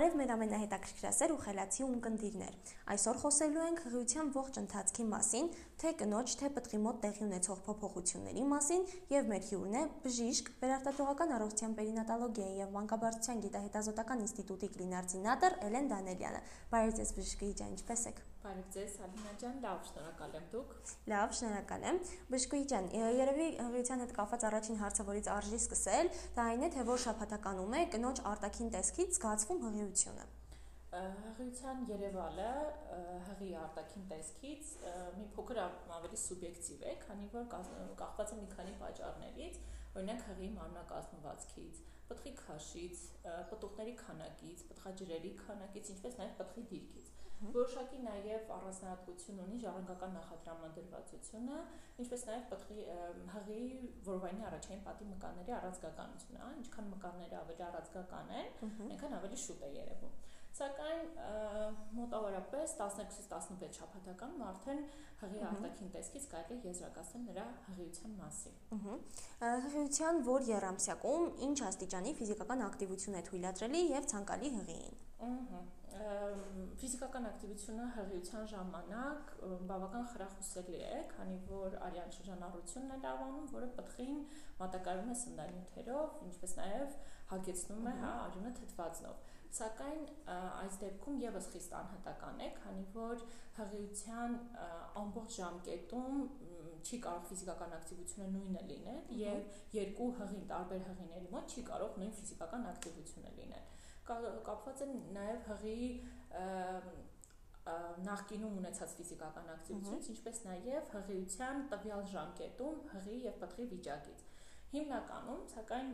Բարև մեր ամենահետաքրքրասեր ու խելացի ունկնդիրներ։ Այսօր խոսելու ենք հղիության ողջ ընթացքի մասին, թե կնոջ, թե պտղի մոտ տեղի ունեցող փոփոխությունների մասին, եւ մեր հյուրն է բժիշկ, վերարտադրողական առողջության պերինատալոգիայի եւ մանկաբարձության գիտահետազոտական ինստիտուտի կլինարդինատոր Էլեն Դանելյանը։ Բարև ձեզ բժիշկ Իջան, ինչպե՞ս եք։ Բարև ձեզ, Ալինա ջան, լավ, շնորհակալ եմ դուք։ Լավ, շնորհակալ եմ։ Բժշկուի ջան, երևի հղիության հետ կապված առաջին հարցը, որից արժի սկսել, դա այն է, թե որ շաբաթականում է կնոջ արտաքին տեսքից զգացվում հղիությունը հղիության Երևալը հղի արտաքին տեսքից մի փոքր ավելի սուբյեկտիվ է, քանի որ կախված է մի քանի պատճառներից, օրինակ հղի մարմնակազմվածքից, պտղի քաշից, պտուղների քանակից, պտղաջրերի քանակից, ինչպես նաև պտղի դիրքից։ Որոշակի նաև առանձնահատկություն ունի ժառանգական նախատրամադրվածությունը, ինչպես նաև պտղի հղի որովայնի առաջային պատի մկանների առանցքականությունը, հա, ինչքան մկանները ավելի առանցքական են, այնքան ավելի շուտ է երևում։ Սակայն մոտավորապես 12-ից 16 շաբաթական արդեն հղի արտաքին տեսքից կարելի է եզրակացնել նրա հղիության մասին։ Հղիության որ երամսյակում ինչ աստիճանի ֆիզիկական ակտիվություն է թույլատրելի եւ ցանկալի հղիին։ Ահա ֆիզիկական ակտիվությունը հղիության ժամանակ բավական խրախուսելի է, քանի որ արյան շրջանառությունն է լավանում, որը պտղին մատակարարում է սննդանյութերով, ինչպես նաև հագեցնում է հա արյունը թթվածնով։ Սակայն այս դեպքում եւս խիստ անհատական է, քանի որ հղիության ամբողջ ժամկետում չի կարող ֆիզիկական ակտիվությունը նույնը լինել եւ երկու հղին տարբեր հղիների մոտ չի կարող նույն ֆիզիկական ակտիվությունը լինել կապված են նաև հղի նախկինում ունեցած ֆիզիկական ակտիվությունից, ինչպես նաև հղիության տվյալ ժամկետում հղի եւ պտղի վիճակից։ Հիմնականում, սակայն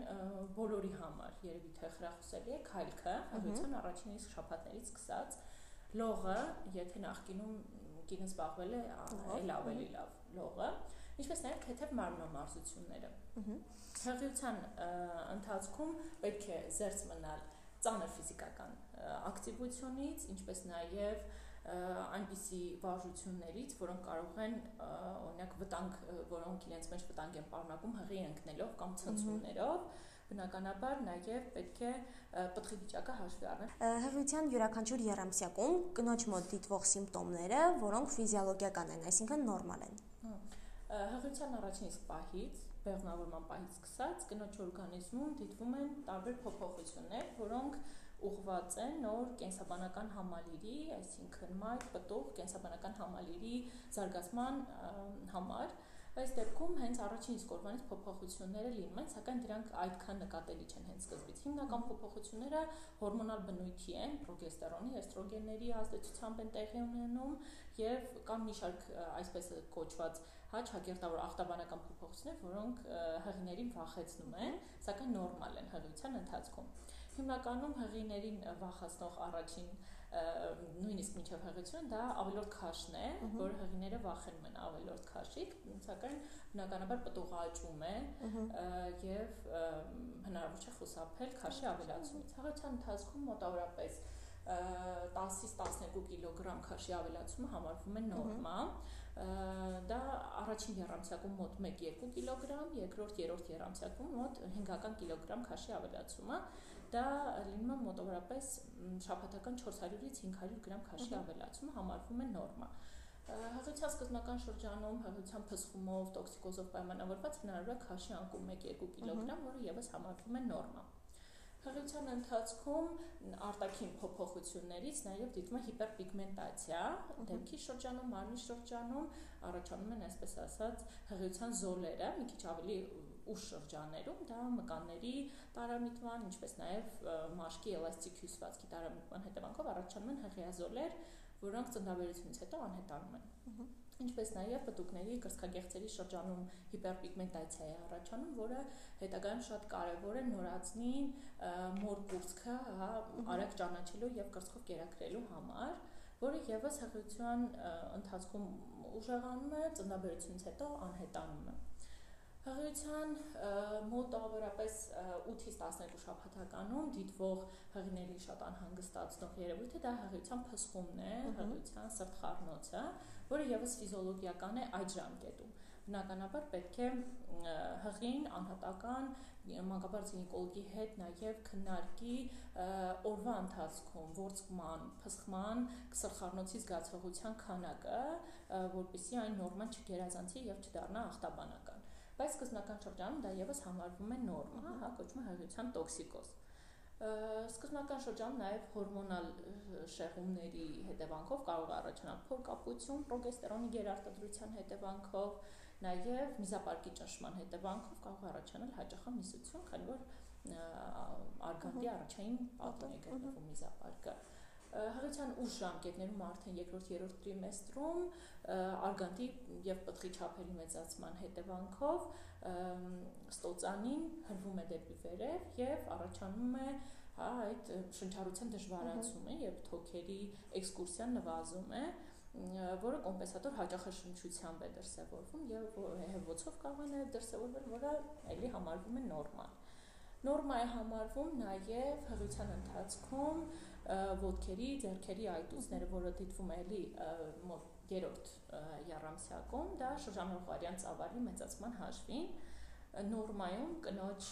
բոլորի համար երևի թե խրախուսելի է քայլքը, հղիության առաջին իսկ շաբաթներից սկսած լողը, եթե նախկինում կինը զբաղվել է այլ ավելի լավ լողը, ինչպես նաև թեթև մարմնամարզությունները։ Հղիության ընթացքում պետք է զերծ մնալ ծանր ֆիզիկական ակտիվությունից, ինչպես նաև այնպիսի վարժություններից, որոնք կարող են օրինակ վտանգ, որոնք իրենց մեջ վտանգ են պարունակում հղի ընկնելով կամ ցնցումներով, բնականաբար նաև պետք է պտղի վիճակը հաշվի առնել։ Հղիության յուրաքանչյուր երամսյակում կնոջ մոտ դիտվող սիմպտոմները, որոնք ֆիզիոլոգիական են, այսինքն նորմալ են։ Հղիության առաջին իսկ պահից բեղմնավորման պահից սկսած կնոջ օրգանիզմում դիտվում են տարբեր փոփոխություններ, որոնք ուղղված են նոր կենսաբանական համալիրի, այսինքն մայր, պտուղ կենսաբանական համալիրի զարգացման համար, Այս դեպքում հենց առաջին իսկ օրվանից փոփոխությունները լինում են, սակայն դրանք այդքան նկատելի չեն հենց սկզբից։ Հիմնական փոփոխությունները հորմոնալ բնույթի են, պրոգեստերոնի, էստրոգենների ազդեցությամբ են տեղի ունենում եւ կան մի շարք այսպես կոչված հա ճակերտավոր ախտաբանական փոփոխություններ, որոնք հղիներին վախեցնում են, սակայն նորմալ են հղիության ընթացքում։ Հիմնականում հղիներին վախացնող առաջին նույնիսկ միջև հղիություն դա ավելորդ քաշն է, որ հղիները վախենում են ավելորդ քաշիկ, սակայն բնականաբար պտուղաճում է եւ հնարավոր չէ խուսափել քաշի ավելացումից։ Հղիության ընթացքում մոտավորապես 10-ից 12 կիլոգրամ քաշի ավելացումը համարվում է նորմա։ Դա առաջին երամսյակում մոտ 1-2 կիլոգրամ, երկրորդ, երրորդ երամսյակում մոտ 5 կիլոգրամ քաշի ավելացումը դա լինում է մոտավորապես շաբաթական 400-ից 500 գրամ քաշի ավելացումը համարվում է նորմա։ Հղիության սկզբնական շրջանում հղիության փսխումով, տոքսիկոզով պայմանավորված հնարավոր է քաշի անկում 1-2 կիլոգրամ, որը եւս համարվում է նորմա։ Հղիության ընթացքում արտաքին փոփոխություններից նաև դիտվում է հիպերպիգմենտացիա, դեմքի շրջանում, մարմնի շրջանում առաջանում են այսպես ասած հղիության զոլերը, մի քիչ ավելի ուշ շրջաններում դա մկանների տարամիտման, ինչպես նաև մաշկի էլաստիկ հյուսվածքի տարամիտման հետևանքով առաջանում են հղիազոլեր, որոնք ծննդաբերությունից հետո անհետանում են։ Ինչպես նաև պտուկների կրծքագեղձերի շրջանում հիպերպիգմենտացիա է առաջանում, որը հետագայում շատ կարևոր է նորածնի մոր կուրծքը, հա, արագ ճանաչելու եւ կրծքով կերակրելու համար, որը եւս հղիության ընթացքում ուժեղանում է, ծննդաբերությունից հետո անհետանում է։ Հղիության մոտ ավարապես 8-ից 12 շաբաթականում դիտվող հղիների շատ անհանգստացնող երևույթը դա հղիության փսխումն է, հղիության սրտխառնոցը, որը եւս ֆիզիոլոգիական է այդ ժամկետում։ Բնականաբար պետք է հղին անհատական մանկաբարձ գինեկոլոգի հետ նաև քննարկի օրվա ընթացքում ворցման, փսխման, սրտխառնոցի զգացողության քանակը, որբիսի այն նորմալ չգերազանցի եւ չդառնա ախտաբանական։ Բայց սկզբնական շրջանում դա եւս համարվում է նորմա, հա, կոչվում է հղիության տոքսիկոզ։ Սկզբնական շրջանում նաև հորմոնալ շեղումների հետևանքով կարող առաջանալ փորկապություն, պրոգեստերոնի գերարտադրության հետևանքով, նաև միզապարկի ճնշման հետևանքով կարող առաջանալ հաճախան միսություն, քանի որ արգանդի առաջային պատոն է գտնվում միզապարկը հղիության ուշ ժամկետներում արդեն երկրորդ-երրորդ տրիմեստրում արգանդի եւ պտղի չափերի մեծացման հետևանքով ստոծանին հրվում է դեպի վերև եւ առաջանում է հա այդ շնչառության դժվարացումը եւ թոքերի էքսկուրսիան նվազում է որը կոմպենսատոր հաճախաշնչությամբ է դրսևորվում եւ հեվոցով կարող է դրսևորվել, որը ելի համարվում է նորմալ։ Նորմա է համարվում նաև հղիության ընթացքում ոտքերի, ձեռքերի այտուցները, որը դիտվում է էլի մոտ երրորդ երամսյակում, դա շրջանողարյան ծավալի մեծացման հաշվին նորմայում կնոջ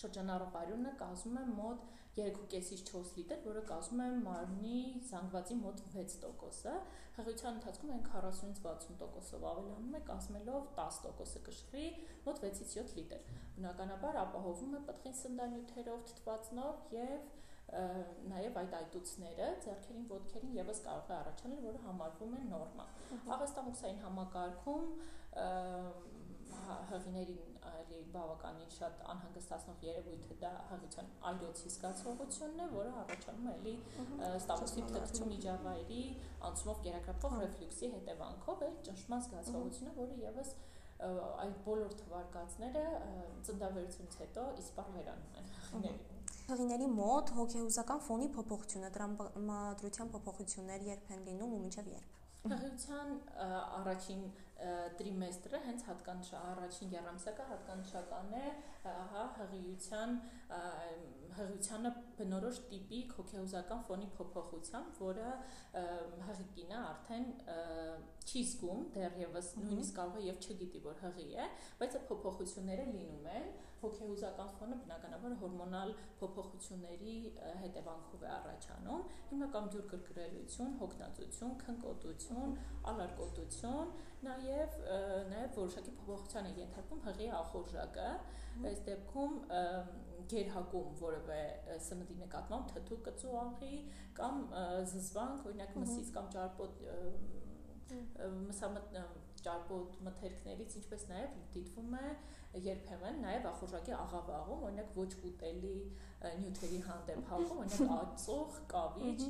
շրջանառողարյունը կազմում է մոտ 3.5-ից 4 լիտր, որը կազմում է մարմնի զանգվածի մոտ 6%-ը։ Հղիության ընթացքում այն 40-ից 60%-ով ավելանում է, կազմելով 10%-ը կշռի մոտ 6-ից 7 լիտր։ Բնականաբար ապահովում է պտղին սննդանյութերով, թթվածնով եւ նաև այդ այտուցները ձեռքերին, ոտքերին եւս կարող է առաջանալ, որը համարվում է նորմա։ Աղստամուսային համակարգում հղիներին այլի բավականին շատ անհանգստացնող երևույթը դա հղիության այրոցի զգացողությունն է, որը առաջանում է էլի ստամոքսի թթու միջավայրի անցումով գերակրապող ռեֆլյուքսի հետևանքով է ճնշման զգացողությունը, որը եւս այդ բոլոր թվարկածները ծննդաբերությունից հետո իսպառ վերանում են հղիներին Հղիների մոտ հոգեհուզական ֆոնի փոփոխությունը, տրամադրության փոփոխություններ երբ են լինում ու մինչև երբ։ Հղիության առաջին տրիմեստրը հենց հատկանշ առաջին երամսյակը հատկանշական է հա հղիության հղիությանը բնորոշ տիպիկ հոգեհուզական ֆոնի փոփոխությամբ, որը հղիկինը արդեն չի զգում, դեռևս նույնիսկ կարող է եւ չգիտի, որ հղի է, բայց այդ փոփոխությունները լինում են հոգեհուզական ֆոնը բնականաբար հորմոնալ փոփոխությունների հետևանքով է առաջանում հիմնական ջուր կրկրելություն, հոգնածություն, քնկոտություն, ալարկոտություն, նաև նաև որոշակի փոփոխության է ենթարկվում հղի ախորժակը, այս դեպքում գերհակում որևէ սննդի նկատմամբ թթու կծու աղի կամ զզվանք, օրինակ մսից կամ ճարպոտ մսամտ ճարպոտ մթերքներից, ինչպես նաև դիտվում է երբեմն նաև ախորժակի աղավաղում, օրինակ ոչ ուտելի նյութերի հանդեպ հաղում, օրինակ ածող, կավիճ,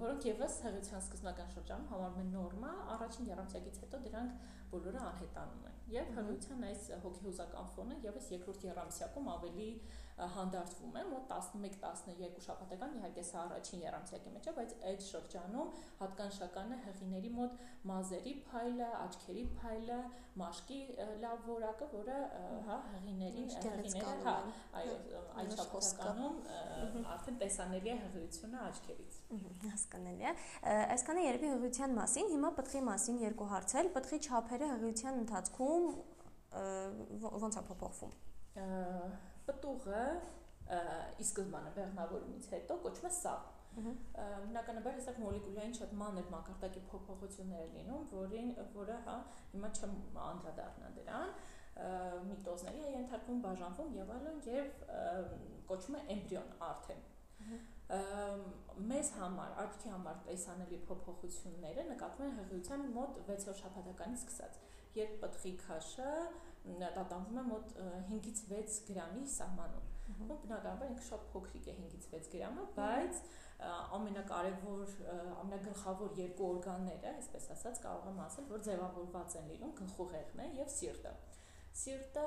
որոնք եւս հղիության սկզբնական շրջանում համարվում են նորմա, առաջին երամսյակից հետո դրանք բոլորը անհետանում են։ Եվ հղիության այս հոգեհուզական ֆոնը եւս երկրորդ երամսյակում ավելի հանդարտվում է մոտ 11-12 շաբաթական իհարկե սա առաջին երամսյակի մեջ է, բայց այդ շրջանում հատկանշական է հղիների մոտ մազերի փայլը, աչքերի փայլը, մաշկի լավ որակը, որը հա հղիներին հղիները հա այո այդ շաբաթականում արդեն տեսանելի է հղիությունը աչքերից։ Հասկանալի է։ Այսքանը երևի հղիության մասին, հիմա պտղի մասին երկու հարցեր։ Պտղի չափերը հղիության ընթացքում ո՞նց է փոփոխվում պտուղը ի սկզբանե բեղնավորումից հետո կոչվում է սավ։ Բնականաբար հեսակ մոլեկուլային շատ մանր մակարդակի փոփոխություններ լինում, որին որը հա հիմա չեմ անդրադառնա դրան, միտոզների է ենթարկվում, բաժանվում եւ այլն եւ կոչվում է էմբրիոն արդեն մեզ համար, աչքի համար տեսանելի փոփոխությունները նկատվում են հղիության մոտ 6 շաբաթականից սկսած, երբ պտղի քաշը տատանվում է մոտ 5-ից 6 գրամի սահմանում։ Ու բնականաբար ինքը շատ փոքրիկ է 5-ից 6 գրամը, բայց ամենակարևոր, ամենագլխավոր երկու օրգանները, այսպես ասած, կարող եմ ասել, որ ձևավորված են լինում գլխուղեղն է եւ սիրտը։ Սիրտը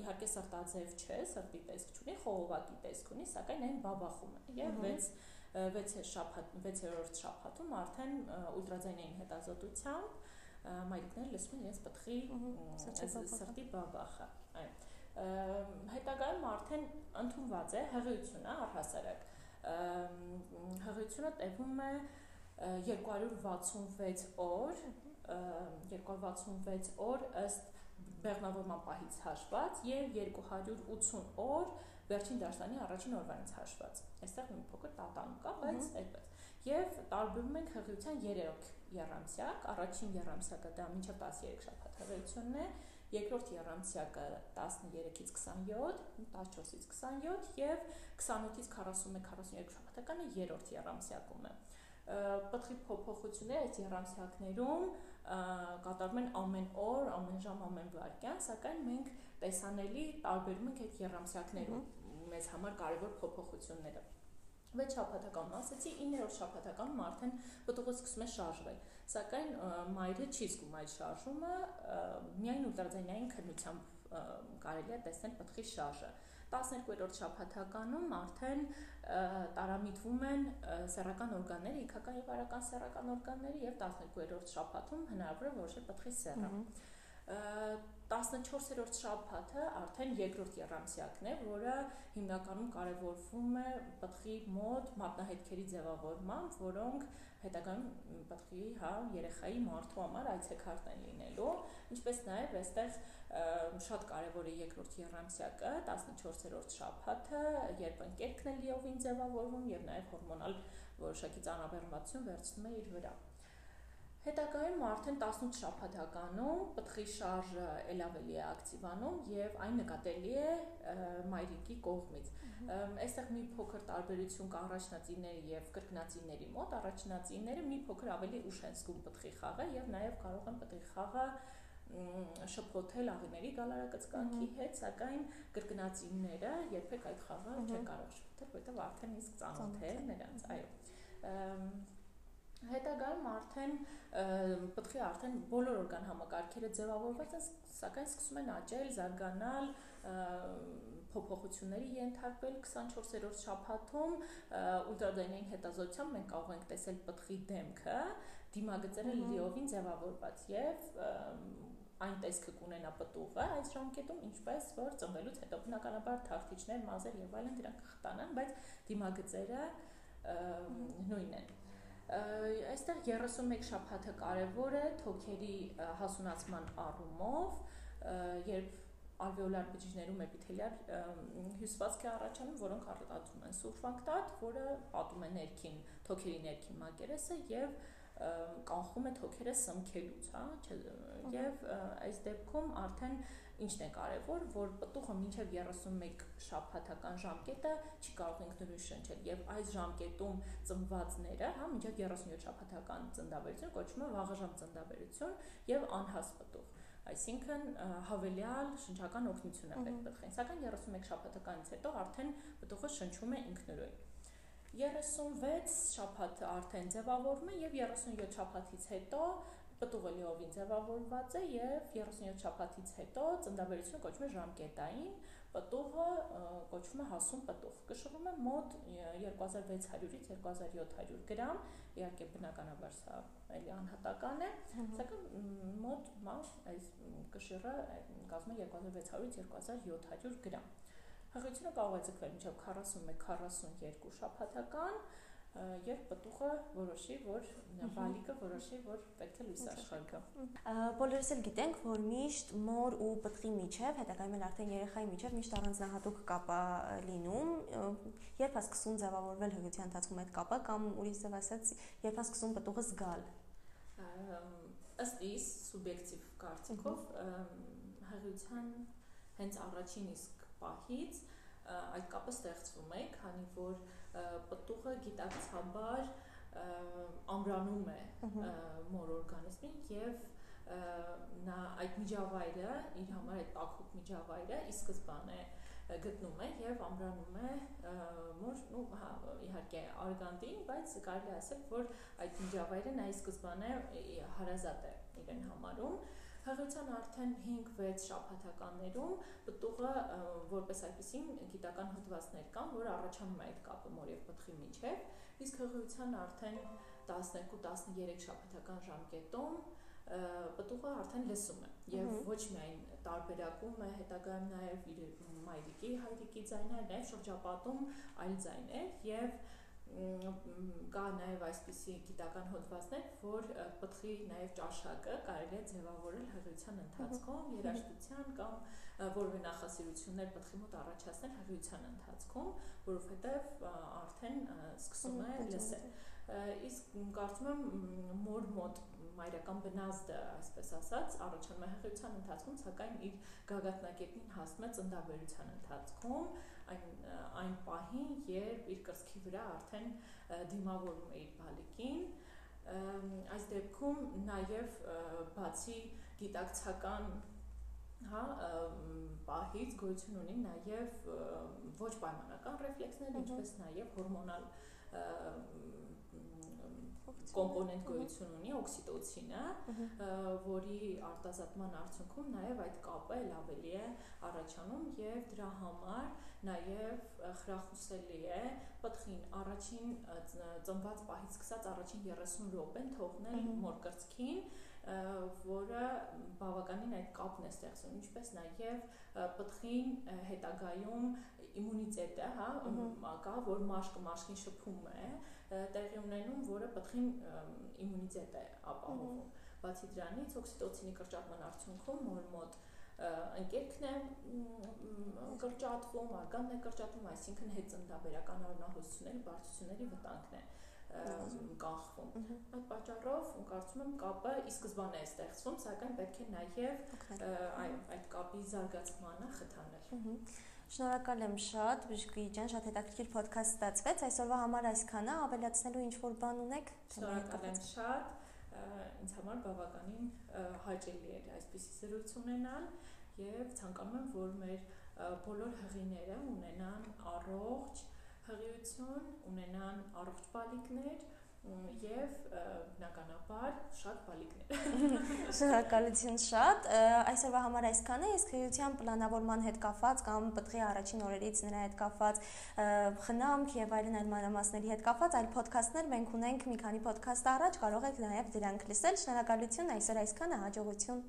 իհարկե սրտաձև չէ, սրտի տեսք չունի, խողովակի տեսք ունի, սակայն այն բաբախում է եւ 6 6 շաբաթ 6-րդ շաբաթում արդեն ուլտրաձայնային հետազոտությամբ մայրիկները լսում են իրենց պտղի սրտի բաբախը այո հետագայում արդեն ընդունված է հղիությունը առհասարակ հղիությունը տևում է 266 օր 266 օր ըստ բեղմնավորման պահից հաշված եւ 280 օր վերջին դաշտանի առաջին օրվանից հաշված։ Այստեղ մի փոքր տատանու կա, բայց այդպես։ Եվ տարբերում ենք հղիության 3 երամսյակ, առաջին երամսյակը դա մինչև 13 շաբաթ հղիությունն է, երկրորդ երամսյակը 13-ից 27, 14-ից 27 եւ 28-ից 41-42 շաբաթականը երրորդ երամսյակում է պտղի փոփոխությունները այդ երամսյակներում կատարվում են ամեն օր, ամեն ժամ, ամեն վայրկյան, սակայն մենք տեսանելի տարբերում ենք այդ երամսյակներում մեզ համար կարևոր փոփոխությունները։ 6 շաբաթական ասեցի 9-րդ շաբաթականում արդեն պտուղը սկսում է շարժվել սակայն մայրը չի զգում այդ շարժումը միայն ուլտրաձայնային քննությամբ կարելի է տեսնել պտղի շարժը 12-րդ շաբաթականում արդեն տարամիտվում են սեռական օրգանները, իքական եւ արական սեռական օրգանները եւ 12-րդ շաբաթում հնարավոր է որոշել պտղի սեռը։ 14-րդ շաբաթը արդեն երկրորդ երամսյակն է, որը հիմնականում կարևորվում է պտղի մոտ մատնահետքերի ձևավորմամբ, որոնք հետագայում պտղի, հա, երեխայի մարդու համար այցեքարտ են լինելու, ինչպես նաև այստեղ շատ կարևոր է երկրորդ երամսյակը, 14-րդ շաբաթը, երբ ընկերքն է լիովին ձևավորվում եւ նաև հորմոնալ որոշակի ծանրաբեռնվածություն վերցնում է իր վրա։ Հետագայում արդեն 18 շաբաթականում պտղի շարժը ել ավելի է ակտիվանում եւ այն նկատելի է մայրիկի կողմից։ Այստեղ մի փոքր տարբերություն կա առաջնածիների եւ կրկնածիների մոտ։ Առաջնածիները մի փոքր ավելի ուշ են զգում պտղի խաղը եւ նաեւ կարող են պտղի խաղը շփոթել աղիների գալարակծկանքի հետ, սակայն կրկնածինները երբեք այդ խաղը չեն կարող շփոթել, որովհետեւ արդեն իսկ ծանոթ է նրանց, այո հետագայում արդեն պտղի արդեն բոլոր օրգան համակարգերը ձևավորված են, սակայն սկսում են աճել, զարգանալ, փոփոխությունների ենթարկվել 24-րդ շաբաթում ուլտրադայնային հետազոտությամբ մենք կարող ենք տեսել պտղի դեմքը, դիմագծերը լիովին ձևավորված եւ այն տեսքը կունենա պտուղը այս ժամկետում, ինչպես որ ծնվելուց հետո բնականաբար թարթիչներ, մազեր եւ այլն դրանք կխտանան, բայց դիմագծերը նույնն են այստեղ 31 շաբաթը կարևոր է թոքերի հասունացման առումով, երբ ալվեոլար բջիջներում էպիթելիար հյուսվածք է առաջանում, որոնք արտադրում են սուրֆակտատ, որը պատում է ներքին թոքերի ներքին մակերեսը եւ կանխում է թոքերը սմքելուց, հա, եւ այս դեպքում արդեն Ինչն է կարևոր, որ պտուղը մինչև 31 շաբաթական ժամկետը չի կարող ինքնուրույն շնչել եւ այս ժամկետում ծնվածները, հա, մինչև 37 շաբաթական ծննդաբերություն կոչվում է վաղաժամ ծննդաբերություն եւ անհաս պտուղ այսինքն հավելյալ շնչական օգնություն է պետք պտղին սակայն 31 շաբաթականից հետո արդեն պտուղը շնչում է ինքնուրույն 36 շաբաթը արդեն ձևավորվում է եւ 37 շաբաթից հետո պտուղը լիովին ձևավորված է եւ 37 շաբաթից հետո ծննդաբերությունը կոչվում է ժամկետային, պտուղը կոչվում է հասուն պտուղ։ Կշռում է մոտ 2600-ից 2700 գրամ, իհարկե բնականաբար սա էլի անհատական է, սակայն մոտ մաս այս կշիռը կազմում է 2600-ից 2700 գրամ։ Հղիությունը կարող է ձգվել մինչև 41-42 շաբաթական, եւ պտուղը որոշի, որ բալիկը որոշի, որ պետք է լույս աշխարհը։ Բոլորս էլ գիտենք, որ միշտ մոր ու պտղի միջև, հետագայում էլ արդեն երեխայի միջև միշտ առանձնահատուկ կապ է լինում, երբ է սկսում ձևավորվել հղիության ընթացքում այդ կապը կամ ուրիշ ձև ասած, երբ է սկսում պտուղը զգալ։ Ըստ իս սուբյեկտիվ կարծիքով հղիության հենց առաջին իսկ պահից այդ կապը ստեղծվում է, քանի որ պտուղը գիտակցաբար ամրանում է մոր օրգանիզմին եւ նա այդ միջավայրը իր համար այդ տաքուկ միջավայրը ի սկզբանե գտնում է եւ ամրանում է մոր ու հա իհարկե արգանդին, բայց կարելի ասել, որ այդ միջավայրը նա ի սկզբանե հարազատ է իրեն համարում Հղիության արդեն 5-6 շաբաթականներում պտուղը որպես այդպեսին գիտական հոդվածներ կան, որ առաջանում է այդ կապը մոր եւ պտղի միջև, իսկ հղիության արդեն 12-13 շաբաթական ժամկետում պտուղը արդեն լսում է եւ ոչ միայն տարբերակում է հետագայում նաեւ իր մայրիկի հայրիկի ձայները, նաեւ շրջապատում այլ ձայներ եւ կա նաև այսպիսի գիտական հոդվածներ, որ պտղի նաև ճաշակը կարելի է ձևավորել հղիության ընթացքում, երաժշտության կամ որևէ նախասիրություններ պտղի մոտ առաջացնել հղիության ընթացքում, որովհետև արդեն սկսում է լսել։ Իսկ կարծում եմ մոր մոտ մայրական բնազդը, այսպես ասած, առաջանում է հղիության ընթացքում, սակայն իր գագաթնակետին հասնում է ծննդաբերության ընթացքում, այն այն պահին, երբ իր կրծքի վրա արդեն դիմավորում է իր բալիկին, այս դեպքում նաև բացի գիտակցական հա պահից գոյություն ունի նաև ոչ պայմանական ռեֆլեքսներ, ինչպես նաև հորմոնալ կոմպոնենտ գոյություն ունի օքսիտոցինը, որի արտազատման արդյունքում նաև այդ կապը ել ավելի է առաջանում եւ դրա համար նաև խրախուսելի է պտղին առաջին ծնված պահից սկսած առաջին 30 րոպեն թողնել մոր կրծքին որը բավականին այդ կապն է ստեղծում, ինչպես նաև պտղին հետագայում իմունիտետը, հա, կա, որ մաշկը մաշկին շփում է, տեղի ունենում, որը պտղին իմունիտետ է ապահովում։ Բացի դրանից, օքսիտոցինի կրճատման արդյունքում մոր մոտ ընկերքն է կրճատվում, արգանն է կրճատվում, այսինքն հետծնդաբերական առնահոսությունների, բարձությունների վտանգն է կանխվում։ Այդ պատճառով կարծում եմ կապը ի սկզբանե է ստեղծվում, սակայն պետք է նաև այդ կապի զարգացմանը խթանել։ Շնորհակալ եմ շատ, Բժշկի ջան, շատ հետաքրքիր ոդքասթ ստացվեց։ Այսօրվա համար այսքանը, ավելացնելու ինչ որ բան ունեք։ Շնորհակալ եմ շատ։ Ինձ համար բավականին հաճելի էր այսպիսի զրույց ունենալ եւ ցանկանում եմ, որ մեր բոլոր հղիները ունենան առողջ հղիություն, ունենան առողջ բալիկներ եւ բնականաբար շատ բալիկներ։ Շնորհակալություն շատ։ Այսօրվա համար այսքանը, իսկ հղիության պլանավորման հետ կապված կամ պտղի առաջին օրերից նրա հետ կապված խնամք եւ այլն այլ մանրամասների հետ կապված այլ ոդքասթներ մենք ունենք մի քանի ոդքասթ առաջ, կարող եք նաեւ դրանք լսել։ Շնորհակալություն այսօր այսքանը, հաջողություն։